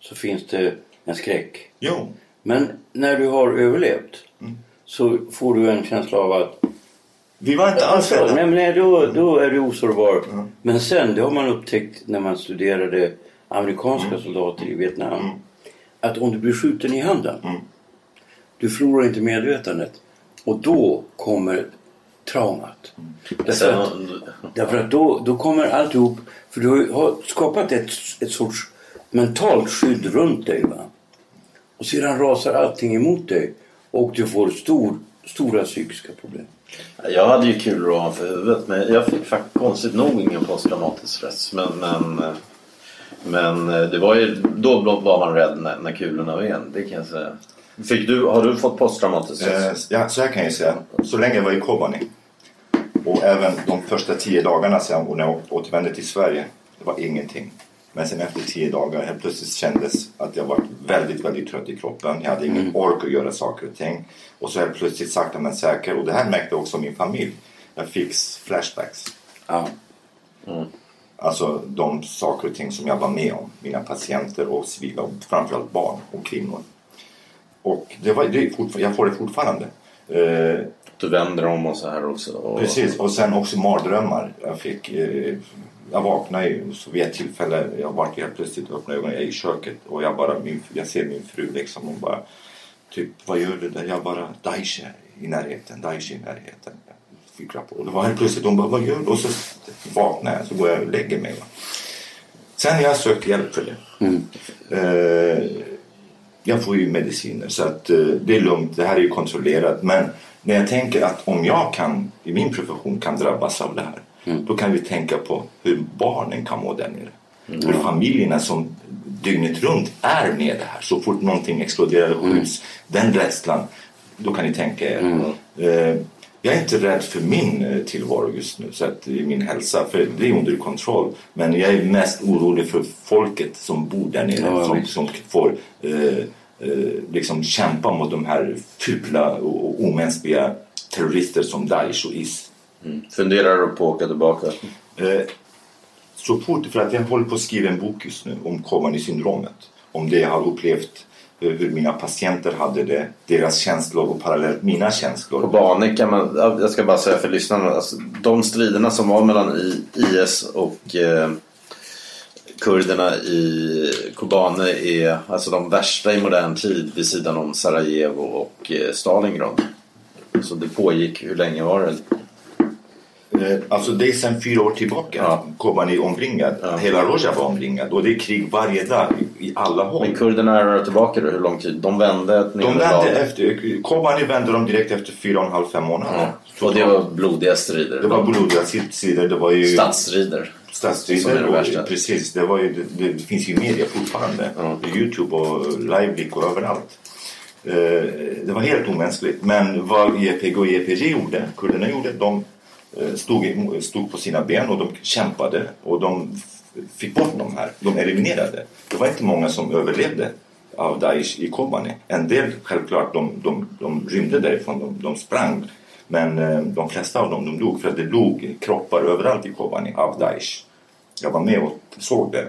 så finns det en skräck. Jo, Men när du har överlevt så får du en känsla av att vi var inte alls rädda. nej, nej, då, då är du osårbar. Men sen, det har man upptäckt när man studerade amerikanska soldater i Vietnam. Att om du blir skjuten i handen, du förlorar inte medvetandet. Och då kommer traumat. Därför att, därför att då, då kommer alltihop, för du har skapat ett, ett sorts mentalt skydd runt dig. Va? Och sedan rasar allting emot dig och du får stor, stora psykiska problem. Jag hade ju kul ovanför huvudet men jag fick faktiskt konstigt nog ingen posttraumatisk stress. Men, men Men eh, det var ju, då var man rädd när, när kulorna ven. Det kan jag säga. Fick du, har du fått posttraumatisk stress? Eh, ja, så här kan jag säga. Så länge jag var i Kobani och även de första tio dagarna sen och när jag återvände till Sverige. Det var ingenting. Men sen efter tio dagar helt plötsligt kändes att jag var väldigt, väldigt trött i kroppen. Jag hade ingen ork att göra saker och ting. Och så helt plötsligt sakta men säkert. Och det här märkte också min familj. Jag fick flashbacks. Ja. Alltså de saker och ting som jag var med om. Mina patienter och civila, och framförallt barn och kvinnor. Och det var, det jag får det fortfarande. Eh, Du vänder om och så här också. Och, Precis, och sen också mardrömmar. Jag fick... Eh, jag vaknade ju så vid ett tillfälle, jag var helt plötsligt öppnade ögonen, jag är i köket och jag bara, min, jag ser min fru liksom och bara typ, vad gör du där? Jag bara, Daesh är i närheten, Daesh är i närheten. Fick rapport. Och det var helt plötsligt, de bara, vad gör du? Och så vaknar jag, så går jag och lägger mig. Va? Sen har jag sökt hjälp för det. Eh, jag får ju mediciner så att eh, det är lugnt, det här är ju kontrollerat. Men när jag tänker att om jag kan, i min profession kan drabbas av det här. Då kan vi tänka på hur barnen kan må där nere. Hur familjerna som dygnet runt är med det här. Så fort någonting exploderar och skjuts. Den rädslan, då kan ni tänka er. Eh, jag är inte rädd för min eh, tillvaro just nu, så att i min hälsa, för det är under kontroll. Men jag är mest orolig för folket som bor där nere, Ja, som, som får eh, eh, liksom kämpa mot de här fula och omänskliga terrorister som Daesh och IS. Funderar du på att åka tillbaka? Eh, så fort, för att jag håller på att skriva en bok just nu om Kobani-syndromet. Om det jag har upplevt, eh, hur mina patienter hade det, deras känslor och parallellt mina känslor. Kobane kan man, ja, jag ska bara säga för lyssnarna, alltså, de striderna som var mellan I- IS och eh, kurderna i Kobane är alltså de värsta i modern tid vid sidan om Sarajevo och eh, Stalingrad. Så det pågick, hur länge var det? Eh, Alltså det är sedan fyra år tillbaka. Ja. Kobani är omringad. Hela Rojava var omringad. Och det är krig varje dag i, alla håll. Men kurderna är tillbaka då, hur lång tid? De vände De vände efter, Kobani vände de direkt efter fyra och en halv, fem månader. Ja. Och det var blodiga strider. Det var blodiga sidor. Det var ju Stadsstrider. Stadsstrider. det. Precis. Det, var ju, det, det finns ju media fortfarande. Ja. Youtube och Liveblick och överallt. Eh, Det var helt omänskligt. Men vad YPG och YPG gjorde, kurderna gjorde, de stod, i- stod på sina ben och de kämpade och de fick bort de här. De eliminerade. Det var inte många som överlevde av Daesh i Kobani. En del självklart, de, de, de rymde därifrån, de, de sprang. Men eh, de flesta av dem de dog för att det låg kroppar överallt i Kobani av Daesh. Jag var med och såg det.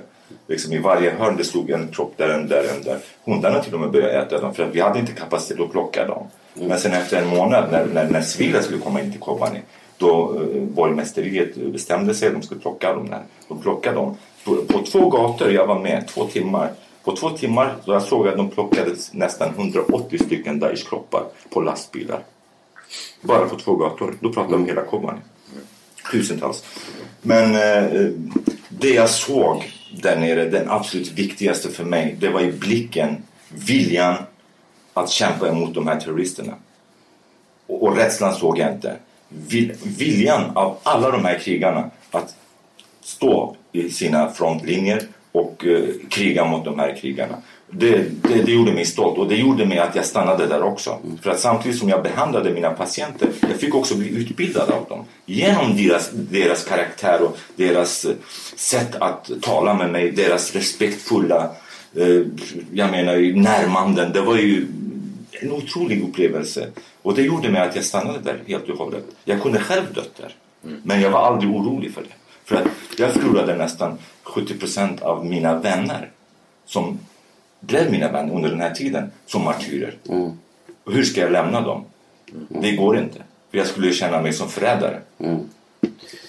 Liksom I varje hörn det stod en kropp där, en där, en där. Hundarna till och med började äta dem för att vi hade inte kapacitet att plocka dem. Men sen efter en månad när, när, när civila skulle komma in till Kobani då eh, borgmästeriet bestämde sig de skulle plocka dem där. De plockade dem. På, på två gator, jag var med, två timmar. På två timmar då jag såg att de plockade nästan 180 stycken Daesh-kroppar på lastbilar. Bara på två gator. Då pratar vi om hela Kobani. Tusentals. Men eh, det jag såg där nere, den absolut viktigaste för mig, det var i blicken, viljan att kämpa emot de här terroristerna. Och, och rädslan såg jag inte. Vil, viljan av alla de här krigarna att stå i sina frontlinjer och eh, kriga mot de här krigarna. Det, det, det gjorde mig stolt och det gjorde mig att jag stannade där också. För att samtidigt som jag behandlade mina patienter, jag fick också bli utbildad av dem. Genom deras, deras karaktär och deras eh, sätt att tala med mig, deras respektfulla, eh, jag menar närmanden. Det var ju en otrolig upplevelse. Och det gjorde mig att jag stannade där helt och hållet. Jag kunde själv dött där. Men jag var aldrig orolig för det. För att jag förlorade nästan 70 procent av mina vänner som blev mina vänner under den här tiden som martyrer. Och hur ska jag lämna dem? Det går inte. För jag skulle känna mig som förrädare.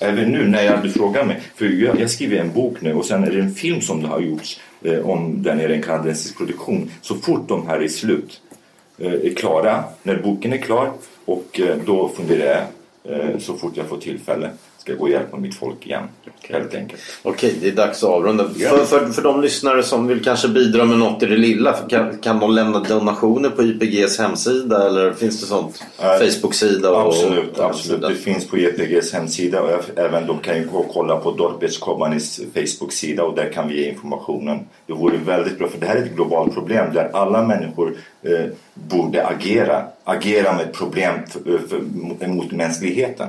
Även nu när jag, du frågar mig, för jag, jag skriver en bok nu och sen är det en film som det har gjorts eh, om där nere, en kanadensisk produktion. Så fort de här är slut, Eh, är klara, när boken är klar och eh, då funderar jag eh, så fort jag får tillfälle ska gå och hjälpa mitt folk igen. Helt enkelt. Okej, det är dags att avrunda. För, för, för de lyssnare som vill kanske bidra med något i det lilla, kan, kan de lämna donationer på YPGs hemsida eller finns det sånt? Eh, Facebook-sida? Och, Absolut, och, absolut. Det finns på YPGs hemsida och även de kan ju gå och kolla på Dorpets Kobanis Facebook-sida och där kan vi ge informationen. Det vore väldigt bra för det här är ett globalt problem där alla människor eh, borde agera. Agera med problem för, för, mot mänskligheten.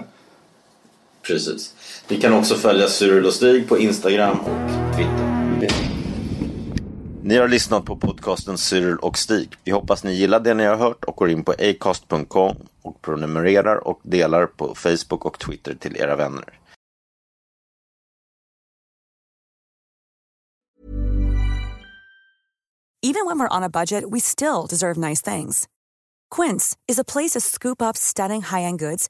Precis. Ni kan också följa Cyril och Stig på Instagram och Twitter. Ni har lyssnat på podcasten Cyril och Stig. Vi hoppas ni gillar det ni har hört och går in på acast.com och prenumererar och delar på Facebook och Twitter till era vänner. Even when we're on a budget, we still deserve nice things. Quince is a place to scoop up stunning high-end goods